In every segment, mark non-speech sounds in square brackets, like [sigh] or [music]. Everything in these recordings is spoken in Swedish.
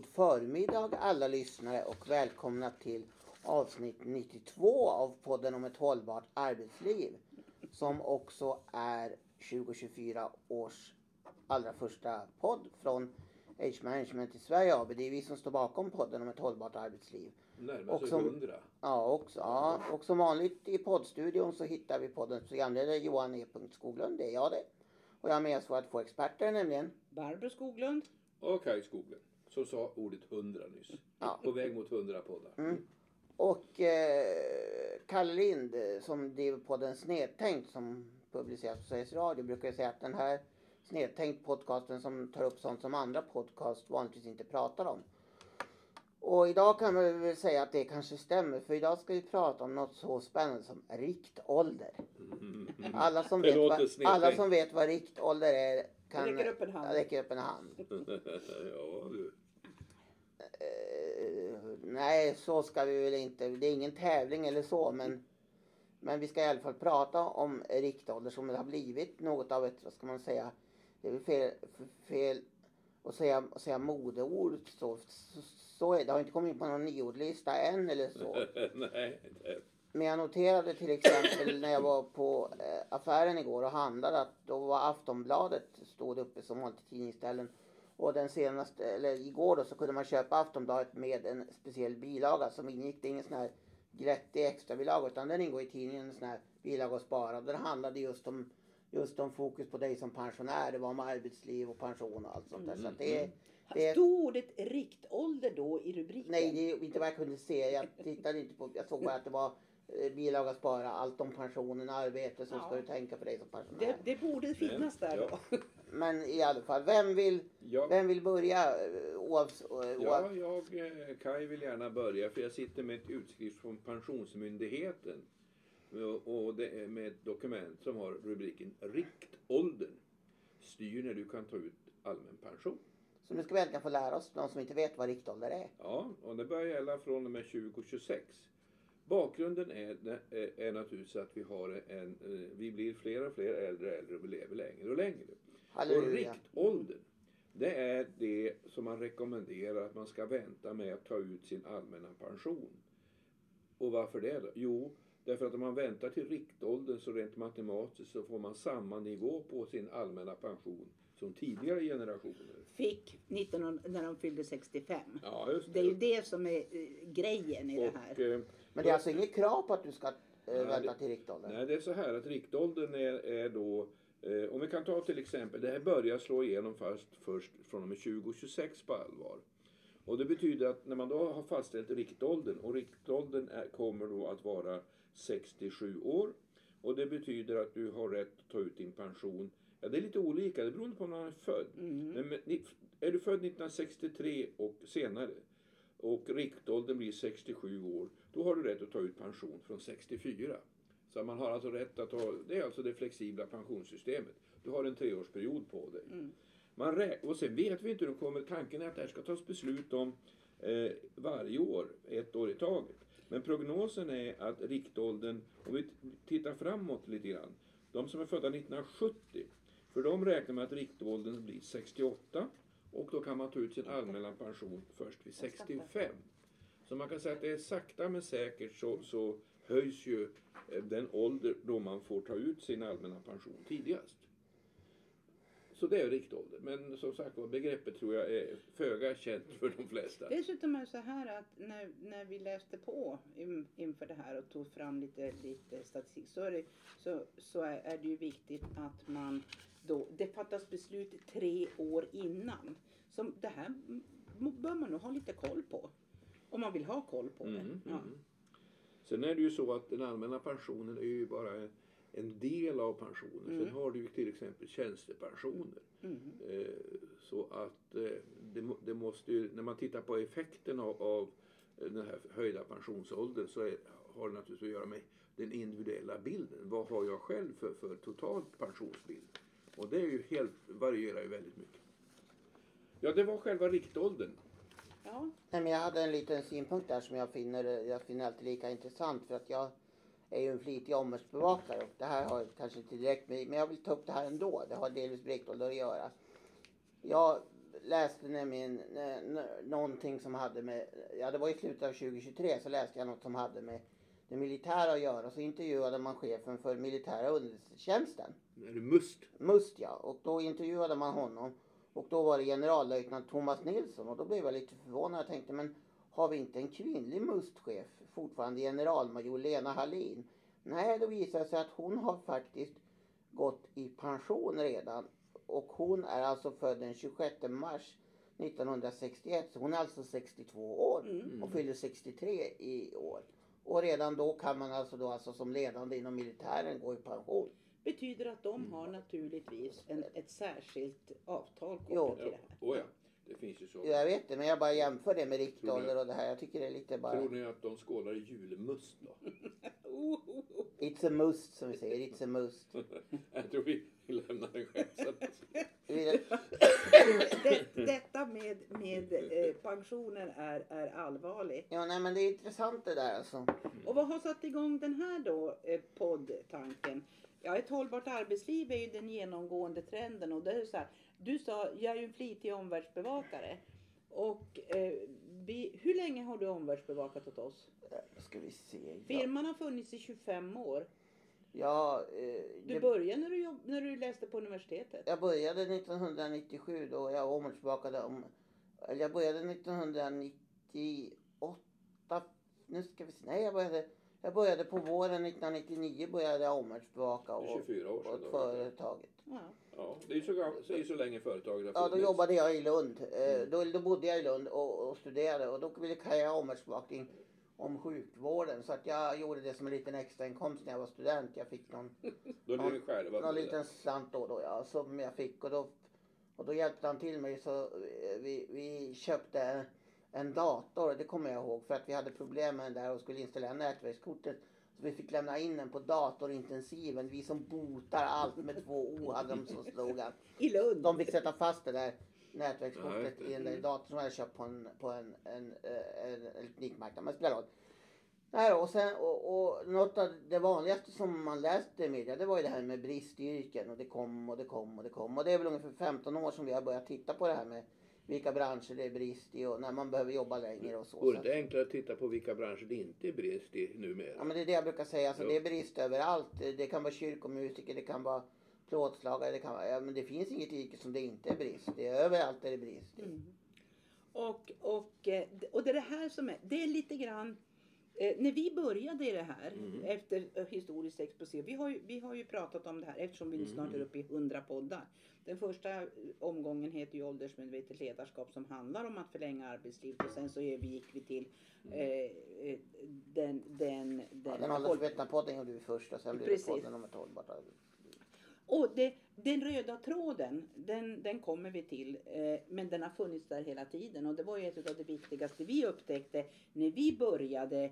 God förmiddag alla lyssnare och välkomna till avsnitt 92 av podden om ett hållbart arbetsliv. Som också är 2024 års allra första podd från Age Management i Sverige AB. Det är vi som står bakom podden om ett hållbart arbetsliv. Närmar Och som-. Ja, också, ja, och som vanligt i poddstudion så hittar vi poddens programledare Johan E. Skoglund, det är jag det. Och jag har med oss våra två experter nämligen. Barbro Skoglund. Och Kaj Skoglund. Som sa ordet hundra nyss. Ja. På väg mot hundra poddar. Och eh, Kalle Lind eh, som driver podden Snedtänkt som publiceras på Sveriges Radio brukar ju säga att den här Snedtänkt podcasten som tar upp sånt som andra podcast vanligtvis inte pratar om. Och idag kan man väl säga att det kanske stämmer för idag ska vi prata om något så spännande som riktålder. Alla som, vet vad, alla som vet vad riktålder är kan Räcker upp en hand. Ja, räcker upp en hand. [laughs] ja, du. Eh, nej, så ska vi väl inte. Det är ingen tävling eller så, men, men vi ska i alla fall prata om riktålder som det har blivit något av ett, vad ska man säga, det är väl fel, fel att säga, att säga modeord. Så, så, så är det. Det har inte kommit in på någon nyordlista än eller så. [laughs] Nej, inte. Men jag noterade till exempel när jag var på eh, affären igår och handlade att då var Aftonbladet stod uppe som vanligt i tidningsställen. Och den senaste, eller igår då så kunde man köpa Aftonbladet med en speciell bilaga som ingick. Det är ingen sån här grättig extra bilaga utan den ingår i tidningen en sån här bilaga och spara. Den handlade just om, just om fokus på dig som pensionär. Det var om arbetsliv och pension och allt sånt där. Så att det, är- det Stod ordet riktålder då i rubriken? Nej, det inte vad jag kunde se. Jag tittade inte på, jag såg bara att det var bilaga spara, allt om pensionen, arbete, så Ja. ska du tänka på dig som pensionär. det, det borde finnas där Ja. då. Men i alla fall, vem vill, Ja. vem vill börja? eh, Oavs, eh, Ja, oav, jag, eh, Kaj vill gärna börja för jag sitter med ett utskrift från Pensionsmyndigheten. Och och det är med ett dokument som har rubriken Riktåldern. Styr när du kan ta ut allmän pension. Så nu ska vi äntligen få lära oss, de som inte vet vad riktålder är. Ja, och det börjar gälla från och med 2026. Bakgrunden är, är, naturligtvis att vi har en, eh, vi blir fler och fler äldre och äldre och vi lever längre och längre. Och Halleluja. riktåldern, det är det som man rekommenderar att man ska vänta med att ta ut sin allmänna pension. Och varför det då? Jo, därför att om man väntar till riktåldern så rent matematiskt så får man samma nivå på sin allmänna pension som tidigare generationer. Fick 19, när de fyllde 65. Ja, just Det är ju det som är eh, grejen i det här. Och, eh, Men det är alltså inget krav på att du ska eh, vänta det- till riktålder? Nej, det är så här att riktåldern är, är då eh, om vi kan ta till exempel, det här börjar slå igenom först, först från och med 2026 på allvar. Och det betyder att när man då har fastställt riktåldern och riktåldern är, kommer då att vara 67 år. Och det betyder att du har rätt att ta ut din pension. Ja, det är lite olika, det beror på när man är född. Men, men, ni- är du född 1963 och senare och riktåldern blir 67 år, då har du rätt att ta ut pension från 64. Så man har alltså rätt att ta, det är alltså det flexibla pensionssystemet. Du har en treårsperiod på dig. Man rä- och sen vet vi inte hur de kommer, tanken är att det här ska tas beslut om eh, varje år, ett år i taget. Men prognosen är att riktåldern, om vi tittar framåt lite grann, de som är födda 1970, för de räknar med att riktåldern blir 68 och då kan man ta ut sin allmänna pension först vid 65. Så man kan säga att det är sakta men säkert så, så höjs ju eh, den ålder då man får ta ut sin allmänna pension tidigast. Så det är riktålder. Men som sagt var, begreppet tror jag är föga känt för de flesta. Dessutom är det så här att när, när vi läste på in, inför det här och tog fram lite, lite statistik så, är det, så, så är det ju viktigt att man då, det fattas beslut tre år innan. Så det här bör man nog ha lite koll på. Om man vill ha koll på det. Mm, Ja. mm. Sen är det ju så att den allmänna pensionen är ju bara en, del av pensionen. Sen har du ju till exempel tjänstepensioner. Eh, så att eh, det, det måste ju, när man tittar på effekten av, av den här höjda pensionsåldern så är, har det naturligtvis att göra med den individuella bilden. Vad har jag själv för, för total pensionsbild? Och det är ju helt, varierar ju väldigt mycket. Ja, det var själva riktåldern. Ja. Nej, men jag hade en liten synpunkt där som jag finner, jag finner alltid lika intressant för att jag är ju en flitig omvärldsbevakare och det här har kanske inte direkt med, men jag vill ta upp det här ändå. Det har delvis med riktålder att göra. Jag läste nämligen eh, någonting som hade med, ja det var i slutet av 2023 så läste jag något som hade med det militära att göra. Så intervjuade man chefen för militära underrättelsetjänsten. Är det must? Must ja. Och då intervjuade man honom. Och då var det generallöjtnant Thomas Nilsson. Och då blev jag lite förvånad. Jag tänkte men har vi inte en kvinnlig mustchef? Fortfarande generalmajor Lena Hallin. Nej, då visade det sig att hon har faktiskt gått i pension redan. Och hon är alltså född den 26 mars 1961. Så hon är alltså 62 år Mm. och fyller 63 i år. Och redan då kan man alltså, då, alltså som ledande inom militären gå i pension. Betyder att de har naturligtvis en, ett särskilt avtal Jo. kopplat till det här. Oh, ja. Det finns ju så. Jag vet det, men jag bara jämför det med riktålder och det här. Jag tycker det är lite bara... Tror ni att de skålar i julmust då? [laughs] It's a must som vi säger. It's a must. [laughs] Jag tror vi lämnar den själv. Det, detta med, med eh, pensioner är, är allvarligt. Ja, nej men det är intressant det där alltså. Och vad har satt igång den här då eh, poddtanken? Ja, ett hållbart arbetsliv är ju den genomgående trenden och det är så här. Du sa, jag är ju en flitig omvärldsbevakare. Och eh, vi, hur länge har du omvärldsbevakat åt oss? Då ska vi se. Ja, Firman har funnits i 25 år. ja eh, Du det, började när du, jobb, när du läste på universitetet. jag började 1997 då jag omvärldsbevakade om... Eller jag började 1998. Nu ska vi se. Nej, jag började... Jag började på våren 1999 började jag omvärldsbevaka och, 24 år sedan åt då. företaget. Ja. Ja, det är ju så, gam- så, är så länge företaget har Ja, då funnits. jobbade jag i Lund. Eh, Då, då bodde jag i Lund och, och studerade och då ville jag göra omvärldsbevakning om sjukvården. Så att jag gjorde det som en liten extrainkomst när jag var student. Jag fick någon, [laughs] Då ju själva. någon liten slant då, då ja, som jag fick och då, och då hjälpte han till mig så eh, vi, vi köpte en dator, det kommer jag ihåg, för att vi hade problem med den där och skulle installera nätverkskortet. Så vi fick lämna in den på datorintensiven. Vi som botar allt med två O hade de som slogan. I Lund. De fick sätta fast det där nätverkskortet i den där datorn som jag hade köpt på en, på en, en, en elektronikmarknad. Men spelar roll. Nej, och, sen, och, och något av det vanligaste som man läste i media det var ju det här med bristyrken och det kom och det kom och det kom. Och det är väl ungefär 15 år som vi har börjat titta på det här med vilka branscher det är brist i och när man behöver jobba längre och så. Vore så det enklare att titta på vilka branscher det inte är brist i numera? Ja men det är det jag brukar säga. Alltså, Jo. det är brist överallt. Det kan vara kyrkomusiker, det kan vara plåtslagare, det kan vara... Ja, men det finns inget yrke som det inte är brist. Det är överallt är det brist. Mm. Och, och, eh, och det är det här som är, det är lite grann Eh, när vi började i det här Mm. efter eh, historiskt exposé, vi har, ju, vi har ju pratat om det här eftersom vi nu snart är Mm. uppe i 100 poddar. Den första omgången heter ju åldersmedvetet ledarskap som handlar om att förlänga arbetslivet och sen så gick vi till eh, eh, den, den, Ja, den, den åldersvetna podden gjorde vi först och sen blev det podden om ett hållbart. Och det, den röda tråden, den, den kommer vi till. Eh, men den har funnits där hela tiden. Och det var ju ett av det viktigaste vi upptäckte när vi började.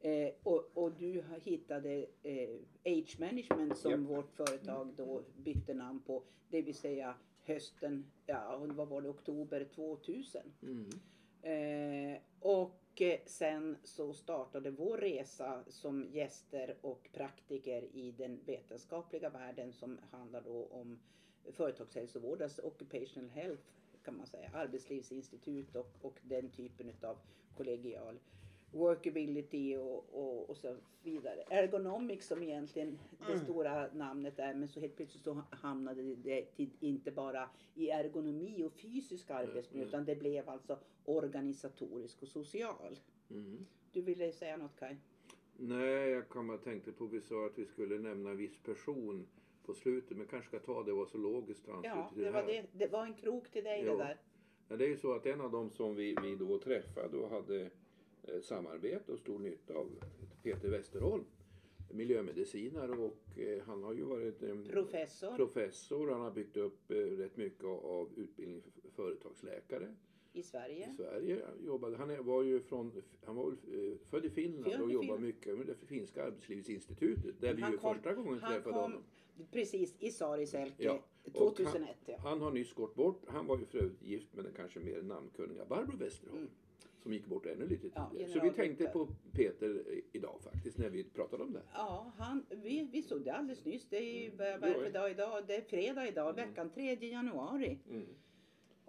Eh, och, och du hittade eh, Age Management som Japp. vårt företag då bytte namn på. Det vill säga hösten, ja vad var det, oktober 2000. Mm. Eh, och eh, sen så startade vår resa som gäster och praktiker i den vetenskapliga världen som handlar då om företagshälsovård, alltså occupational health kan man säga, arbetslivsinstitut och, och den typen av kollegial workability och, och, och så vidare. Ergonomics som egentligen det Mm. stora namnet är men så helt plötsligt så hamnade det till, inte bara i ergonomi och fysisk arbetsmiljö mm. utan det blev alltså organisatorisk och social. Mm. Du ville säga något Kaj? Nej, jag kom och tänkte på vi sa att vi skulle nämna en viss person på slutet men kanske ska ta det var så logiskt anslutet Ja, till det det var, här. det, det var en krok till dig Jo. det där. Ja, det är ju så att en av dem som vi, vi då träffade och hade eh, samarbete och stor nytta av Peter Westerholm. Miljömedicinare och eh, han har ju varit Professor professor. Han har byggt upp eh, rätt mycket av, utbildning för företagsläkare i Sverige. i Sverige. Han Jobbade, han var ju från, han var född i Finland och jobbade Finland. mycket med det finska arbetslivsinstitutet där vi Han ju kom- första gången Han träffade kom honom. precis i Sariselke Ja, och 2001. Ja. Han har nyss gått bort. Han var ju för övrigt gift med den kanske mer namnkunniga Barbro Westerholm. Mm. Som gick bort ännu lite Ja, tidigare. så vi tänkte på Peter idag faktiskt när vi pratade om det. Ja, han, vi, vi såg det alldeles nyss. Det är ju, Mm. vad vad är det Jo, för dag idag? Det är fredag idag, veckan 3 januari. Mm.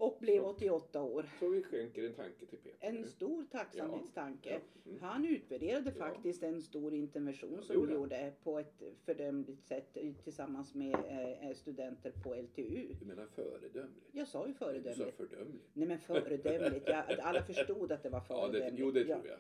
Och blev 88 år. Så vi skänker en tanke till Peter. En stor tacksamhetstanke. Ja, ja. Mm. Han utvärderade Ja. faktiskt en stor intervention som vi gjorde på ett fördömligt sätt tillsammans med eh, studenter på LTU. Du menar föredömligt? Jag sa ju Du sa föredömligt. fördömligt. Nej men föredömligt. Ja, alla förstod att det var [laughs] Ja, det, föredömligt. jo det tror jag.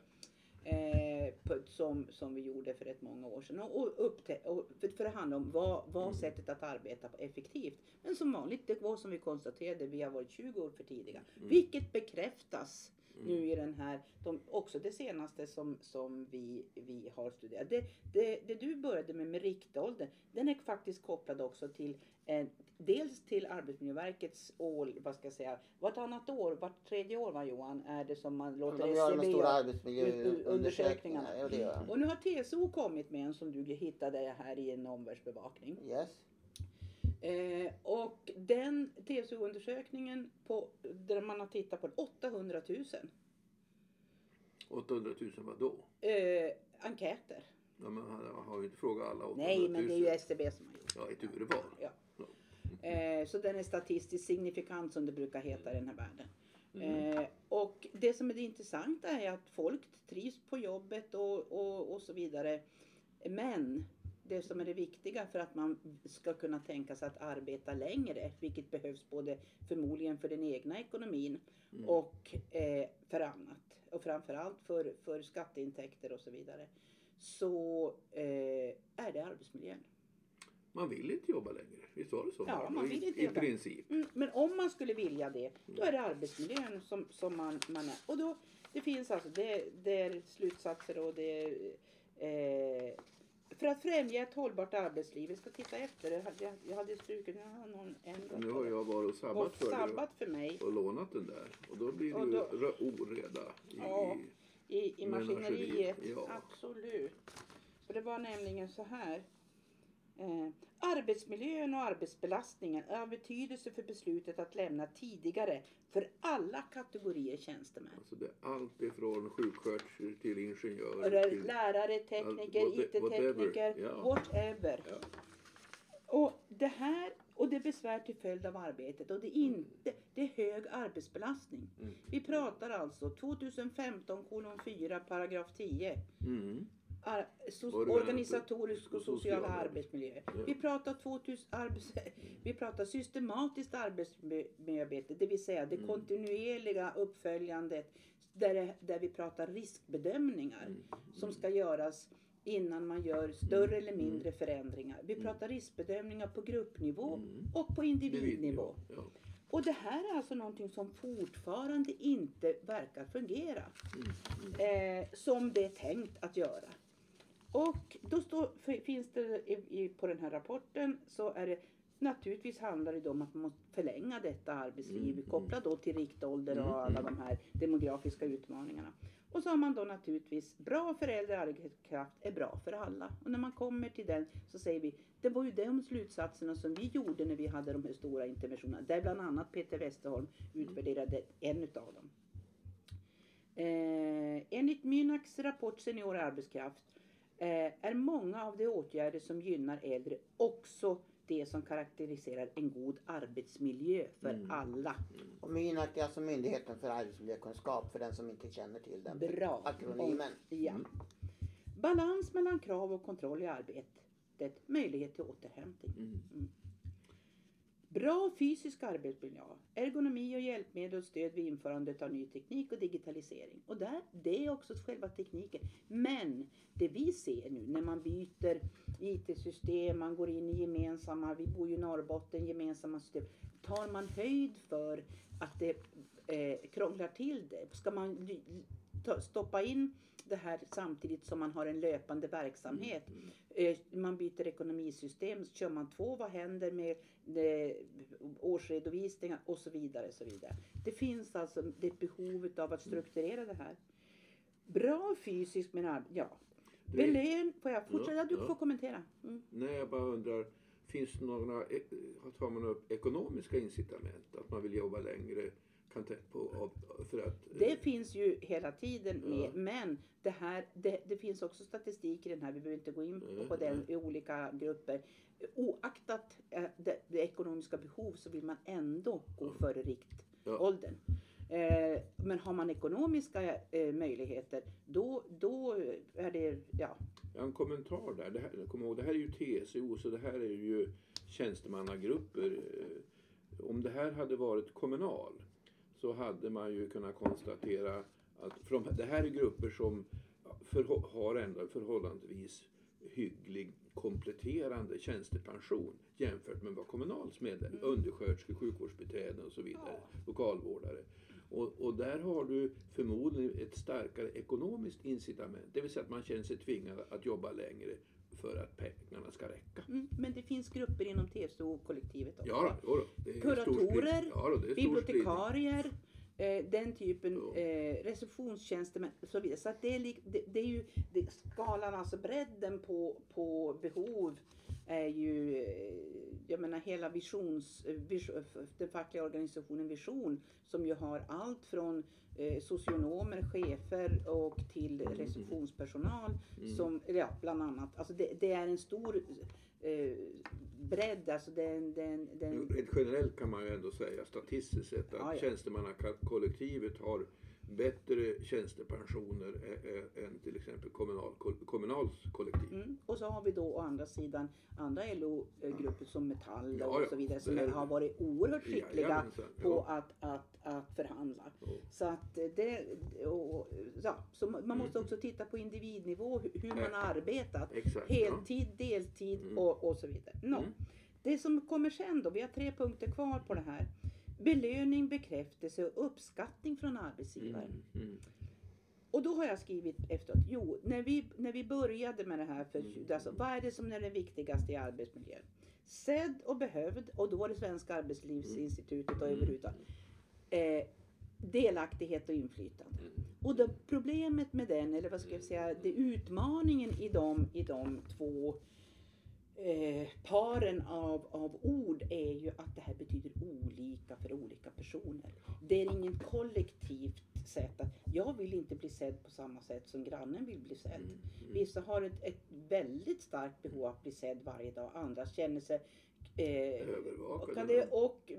Eh, på, som, som vi gjorde för rätt många år sedan. Och, och upptä- och för, för det handlar om vad var Mm. sättet att arbeta på effektivt. Men som vanligt, det var som vi konstaterade, vi har varit 20 år för tidiga. Mm. Vilket bekräftas nu i den här, de, också det senaste som, som vi, vi har studerat. Det, det, det du började med, med riktåldern, den är faktiskt kopplad också till eh, Dels till Arbetsmiljöverkets år, vad ska jag säga, vartannat år, vart tredje år va Johan, är det som man låter De gör de stora arbetsmiljöundersökningarna. Ja. Och nu har TCO kommit med en som du hittade här i en omvärldsbevakning. Yes. Eh, och den TCO-undersökningen på, där man har tittat på 800 000 800 000 vad då? eh, enkäter. Ja, men han har ju inte frågat alla 800 000. Nej, men det är ju SCB som har gjort. Ja, ett urval. Ja. Eh, så den är statistiskt signifikant som det brukar heta i den här världen. Eh, och det som är det intressanta är att folk trivs på jobbet och, och, och så vidare. Men det som är det viktiga för att man ska kunna tänka sig att arbeta längre, vilket behövs både förmodligen för den egna ekonomin och eh, för annat. Och framförallt för, för skatteintäkter och så vidare. Så eh, är det arbetsmiljön. Man vill inte jobba längre. Visst var det så? Ja, man vill I, inte I jobba. princip. Mm, men om man skulle vilja det, då är det arbetsmiljön som, som man, man är. Och då, det finns alltså, det, det är slutsatser och det är, eh, för att främja ett hållbart arbetsliv, vi ska titta efter, jag hade, jag hade strukit, någon ändrat Nu har det. jag varit och sabbat Och för sabbat för mig och lånat den där. Och då blir det Och ju då- rö- oreda i, Ja. i, i maskineriet. ja. Absolut. För det var nämligen så här. Eh, arbetsmiljön och arbetsbelastningen är av betydelse för beslutet att lämna tidigare för alla kategorier tjänstemän. Alltså det är allt ifrån sjuksköterskor till ingenjörer till... Lärare, tekniker, what- IT-tekniker, whatever. Ja. Och det här och det är besvär till följd av arbetet och det är inte, det är hög arbetsbelastning. Mm. Vi pratar alltså 2015 kolon 4 paragraf 10. Mm. So- Organi- organisatorisk och social arbetsmiljö. Ja. Vi pratar 2000 arbets- [laughs] vi pratar systematiskt arbetsmiljöarbete, det vill säga det Mm. kontinuerliga uppföljandet där, det, där vi pratar riskbedömningar Mm. som ska göras innan man gör större eller mindre förändringar. Vi pratar riskbedömningar på gruppnivå Mm. och på individnivå. Ja. Och det här är alltså någonting som fortfarande inte verkar fungera Mm. eh, som det är tänkt att göra. Och då står, f- finns det i, på den här rapporten så är det naturligtvis handlar det om att man måste förlänga detta arbetsliv Mm, kopplat då till riktålder Mm, och alla de här demografiska utmaningarna. Och så har man då naturligtvis bra för äldre arbetskraft är bra för alla. Och när man kommer till den så säger vi det var ju de slutsatserna som vi gjorde när vi hade de här stora interventionerna. Där bland annat Peter Westerholm utvärderade en utav dem. Eh, enligt Mynax rapport Senior arbetskraft är många av de åtgärder som gynnar äldre också det som karaktäriserar en god arbetsmiljö för Mm. alla. Och Mynak är alltså Myndigheten för arbetsmiljökunskap för den som inte känner till den. Bra. Akronymen. Ja. Balans mellan krav och kontroll i arbetet. Möjlighet till återhämtning. Mm. Bra fysisk arbetsmiljö, ergonomi och hjälpmedel och stöd vid införandet av ny teknik och digitalisering. Och där, det är också själva tekniken. Men det vi ser nu när man byter IT-system, man går in i gemensamma, vi bor ju i Norrbotten, gemensamma system. Tar man höjd för att det eh, krånglar till det? Ska man stoppa in det här samtidigt som man har en löpande verksamhet? Eh, man byter ekonomisystem, kör man två, vad händer med eh, årsredovisningar och så vidare. Så vidare. Det finns alltså det ett behov av att strukturera det här. Bra fysiskt men ja. Det- Belön, får jag fortsätta? Ja, du ja. får kommentera. Mm. Nej, jag bara undrar. Finns det några, eh, tar man upp ekonomiska incitament? Att man vill jobba längre? Kan tänka på, för att... eh, Det finns ju hela tiden med, Ja. men det, här, det, det finns också statistik i den här, vi behöver inte gå in på, på den i olika grupper. Oaktat eh, det, det ekonomiska behov så vill man ändå gå Mm. före rikt, Ja. Eh, men har man ekonomiska eh, möjligheter då, då är det, ja, Jag har en kommentar där. Det här, kom ihåg, det här är ju TCO så det här är ju tjänstemannagrupper. Eh, Om det här hade varit kommunal så hade man ju kunnat konstatera att för de, det här är grupper som förhå- har ändå förhållandevis hygglig kompletterande tjänstepension jämfört med vad Kommunals medlem, undersköterskor, sjukvårdsbiträden och så vidare, lokalvårdare. Och, och där har du förmodligen ett starkare ekonomiskt incitament, det vill säga att man känner sig tvingad att jobba längre för att pengarna ska räcka. mm, men det finns grupper inom TCO-kollektivet också. Ja, då, då, det är Kuratorer, ja, då, bibliotekarier, eh, den typen, Ja. eh, receptionstjänstemän och så vidare. Så att det, är det, det är ju det, skalan, alltså bredden på, på behov är ju, jag menar hela visions, vis, den fackliga organisationen Vision som ju har allt från eh, socionomer, chefer och till receptionspersonal som, ja bland annat. Alltså det, det är en stor eh, bredd, alltså den, den, den, Rent generellt kan man ju ändå säga statistiskt sett att Ja, ja. tjänstemannakollektivet har bättre tjänstepensioner än till exempel kommunal, Kommunals kollektiv. Mm. Och så har vi då å andra sidan andra LO-grupper som Metall Ja, och ja, så vidare som är- har varit oerhört skickliga på ja. att, att, att förhandla. Ja. Så att det, och, ja, så man Mm. måste också titta på individnivå hur, man har arbetat. Exakt. ja. Heltid, deltid och, och så vidare. Nå, Mm. Det som kommer sen då, vi har tre punkter kvar på det här. Belöning, bekräftelse och uppskattning från arbetsgivaren. Mm, mm. Och då har jag skrivit efteråt, jo, när vi, när vi började med det här, för, alltså, vad är det som är det viktigaste i arbetsmiljön? Sedd och behövd, och då var det Svenska Arbetslivsinstitutet och överhuvudtaget. Eh, delaktighet och inflytande. Och då, problemet med den, eller vad ska jag säga, det utmaningen i de, i de två eh, paren av, av ord är ju att det här betyder olika för olika personer. Det är ingen kollektivt sätt att, jag vill inte bli sedd på samma sätt som grannen vill bli sedd. Vissa har ett, ett väldigt starkt behov att bli sedd varje dag, andra känner sig eh, Övervakade. och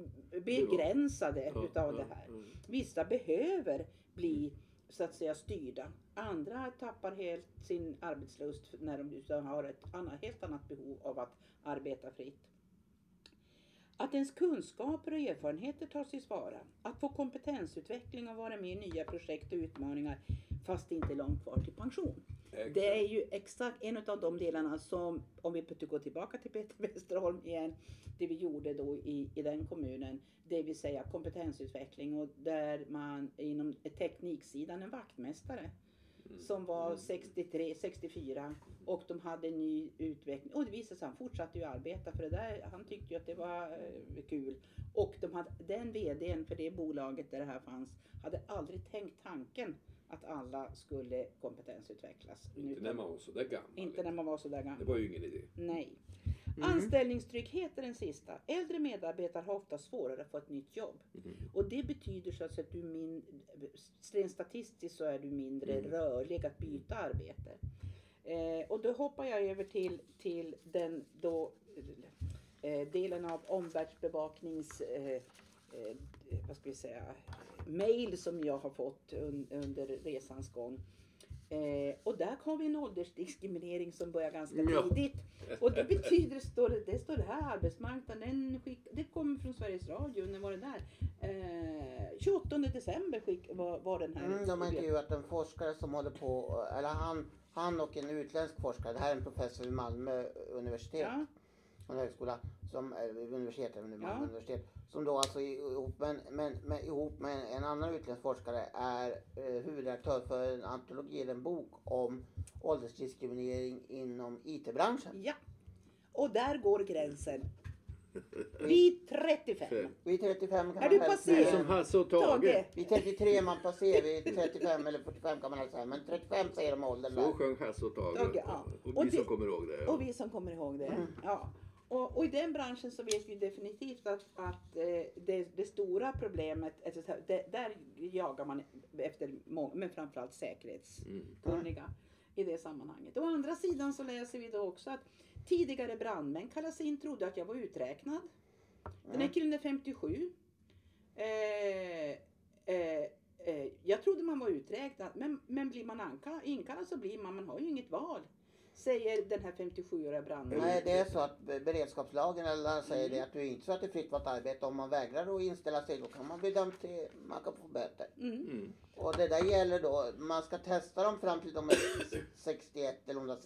begränsade Ja, utav ja, det här. Vissa behöver bli så att säga styrda. Andra tappar helt sin arbetslust när de har ett annat, helt annat behov av att arbeta fritt. Att ens kunskaper och erfarenheter tas tillvara. Att få kompetensutveckling och vara med i nya projekt och utmaningar fast det inte är långt kvar till pension. Exakt. Det är ju exakt en av de delarna som, om vi går tillbaka till Peter Westerholm igen, det vi gjorde då i, i den kommunen, det vill säga kompetensutveckling och där man inom tekniksidan, en vaktmästare som var 63, 64 och de hade en ny utveckling. Och det visade sig han fortsatte ju arbeta för det där, han tyckte ju att det var eh, kul. Och de hade, den VDn för det bolaget där det här fanns hade aldrig tänkt tanken att alla skulle kompetensutvecklas. Inte när man var så där gammal. Inte när man var så där Det gammal. var ju ingen idé. Nej. Anställningstrygghet är den sista. Äldre medarbetare har ofta svårare att få ett nytt jobb. Och det betyder så att du min, rent statistiskt så är du mindre rörlig att byta arbete. Eh, och då hoppar jag över till, till den då, eh, delen av omvärldsbevaknings eh, eh, vad ska vi säga, mail som jag har fått un, under resans gång. Eh, och där har vi en åldersdiskriminering som börjar ganska Ja. tidigt. Och det betyder, står det, det står det här, arbetsmarknaden, den skick, det kommer från Sveriges Radio, när var det där? Eh, 28 december skick, var, var den här. Mm, de har intervjuat en forskare som håller på, eller han, han och en utländsk forskare, det här är en professor vid Malmö universitet, Ja, en högskola, som, eller universitet, eller Malmö Ja. universitet, som då alltså ihop med, med, med, ihop med en annan utländsk forskare är eh, huvudredaktör för en antologi, eller en bok om åldersdiskriminering inom IT-branschen. ja. Och där går gränsen. [laughs] Vid 35. Vid 35 kan Är man du passé? Är som Hasse och Tage. Tage. Vid 33 är man passé, vid 35 eller 45 kan man säga. Men 35 säger de åldern Så där. sjöng Hasse och Tage. Tage, ja. Och Och vi som kommer ihåg det. Ja. Och vi som kommer ihåg det. Ja. Och, och i den branschen så vet vi definitivt att, att eh, det, det stora problemet, alltså, det, där jagar man efter många, men framförallt säkerhetskunniga i det sammanhanget. Å andra sidan så läser vi då också att tidigare brandmän kallas in, trodde att jag var uträknad. Den här killen är 57. Eh, eh, eh, jag trodde man var uträknad, men, men blir man anka, inkallad så blir man, man har ju inget val. Säger den här 57-åriga brandmannen. Nej, det är så att be- beredskapslagen eller säger Mm. det att du är inte så att det är fritt valt arbete. Om man vägrar att inställa sig då kan man bli dömd till, man kan få böter. Mm. Mm. Och det där gäller då, man ska testa dem fram till de är 61 eller om de är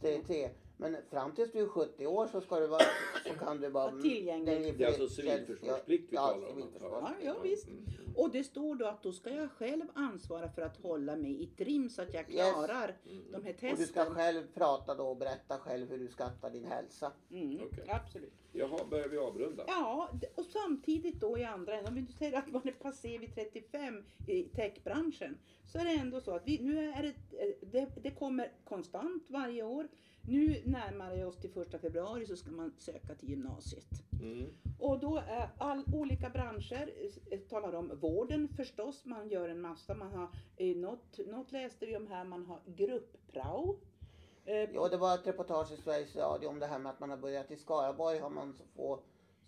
63. Men fram tills du är 70 år så ska du vara, så kan du vara tillgänglig. Det är alltså civilförsvarsplikt vi ja, talar om. Ja, ja, visst. Mm. och det står då att då ska jag själv ansvara för att hålla mig i trim så att jag Yes. klarar Mm. de här Och du ska testen. själv prata då och berätta själv hur du skattar din hälsa. Mm, Okej. Absolut. Jaha, börjar vi avrunda? Ja, och samtidigt då i andra änden, om vi nu säger att man är passé vid 35 i techbranschen, så är det ändå så att vi, nu är det, det, det kommer konstant varje år. Nu närmar vi oss till första februari så ska man söka till gymnasiet. Mm. Och då är all olika branscher, eh, talar om vården förstås, man gör en massa, man har, eh, något, något läste vi om här, man har gruppprao. Eh, Ja, det var ett reportage i Sveriges Radio om det här med att man har börjat i Skaraborg har man så få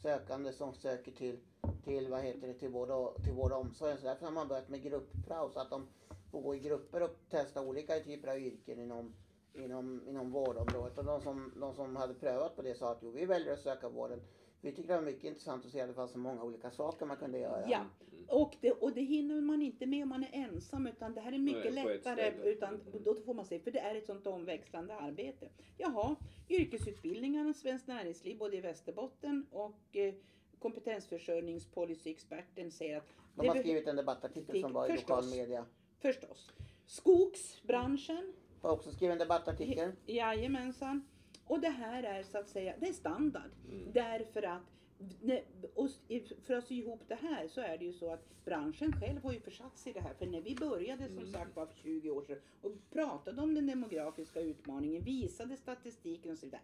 sökande som söker till, till vad heter det, till vård och, till vård och omsorg. Så därför har man börjat med gruppprao så att de får gå i grupper och testa olika typer av yrken inom, inom, inom vårdområdet. Och de som, de som hade prövat på det sa att jo, vi väljer att söka vården. Vi tyckte det var mycket intressant att se att det fanns så många olika saker man kunde göra. Ja, och det, och det hinner man inte med om man är ensam utan det här är mycket Nej, lättare utan då får man se, för det är ett sånt omväxlande arbete. Jaha, yrkesutbildningarna, Svenskt Näringsliv både i Västerbotten och eh, kompetensförsörjningspolicyexperten säger att De har skrivit en debattartikel som var i Förstås. lokal media. förstås skogsbranschen, Har också skrivit en debattartikel. Jajamensan. Och det här är så att säga, det är standard. Mm. Därför att och för att sy ihop det här så är det ju så att branschen själv har ju försatt sig i det här. För när vi började som Mm. sagt var för 20 år sedan och pratade om den demografiska utmaningen, visade statistiken och så vidare.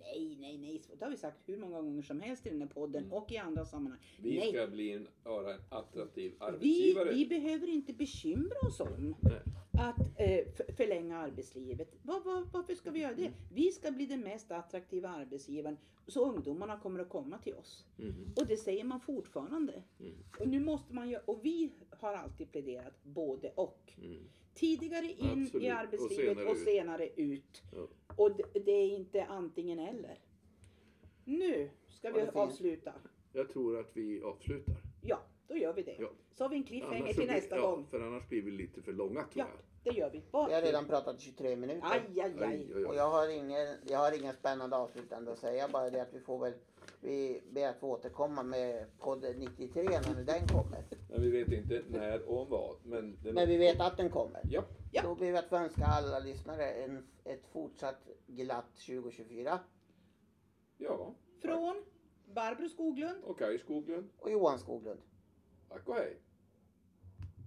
Nej, nej, nej. Det har vi sagt hur många gånger som helst i den här podden Mm. och i andra sammanhang. Vi nej, ska bli en, en attraktiv vi, arbetsgivare. vi behöver inte bekymra oss om Nej. Att eh, förlänga arbetslivet. Var, var, varför ska vi göra det? Vi ska bli den mest attraktiva arbetsgivaren så ungdomarna kommer att komma till oss. Mm. Och det säger man fortfarande. Mm. Och nu måste man ju, och vi har alltid pläderat både och. Mm. Tidigare in Absolut. i Och arbetslivet senare och senare ut. Ja. Och det, det är inte antingen eller. Nu ska Och vi avsluta. Jag tror att vi avslutar. Ja, då gör vi det. Ja. Så har vi en cliffhanger Annars till nästa blir, ja, gång. För annars blir vi lite för långa tror Ja, jag. Det gör vi. Vad- Vi har redan pratat i 23 minuter. Aj, aj, aj. Och jag har ingen, jag har ingen spännande avslutande att säga. Bara det att vi får väl, vi ber att få återkomma med podd 93 när den kommer. Men vi vet inte när och om vad. Men, är Men vi vet att den kommer. Ja. Ja. Då ber vi att få önska alla lyssnare en, ett fortsatt glatt 2024. Ja. Från Barbro Skoglund. Och Kaj Skoglund. Och Johan Skoglund. Tack och hej.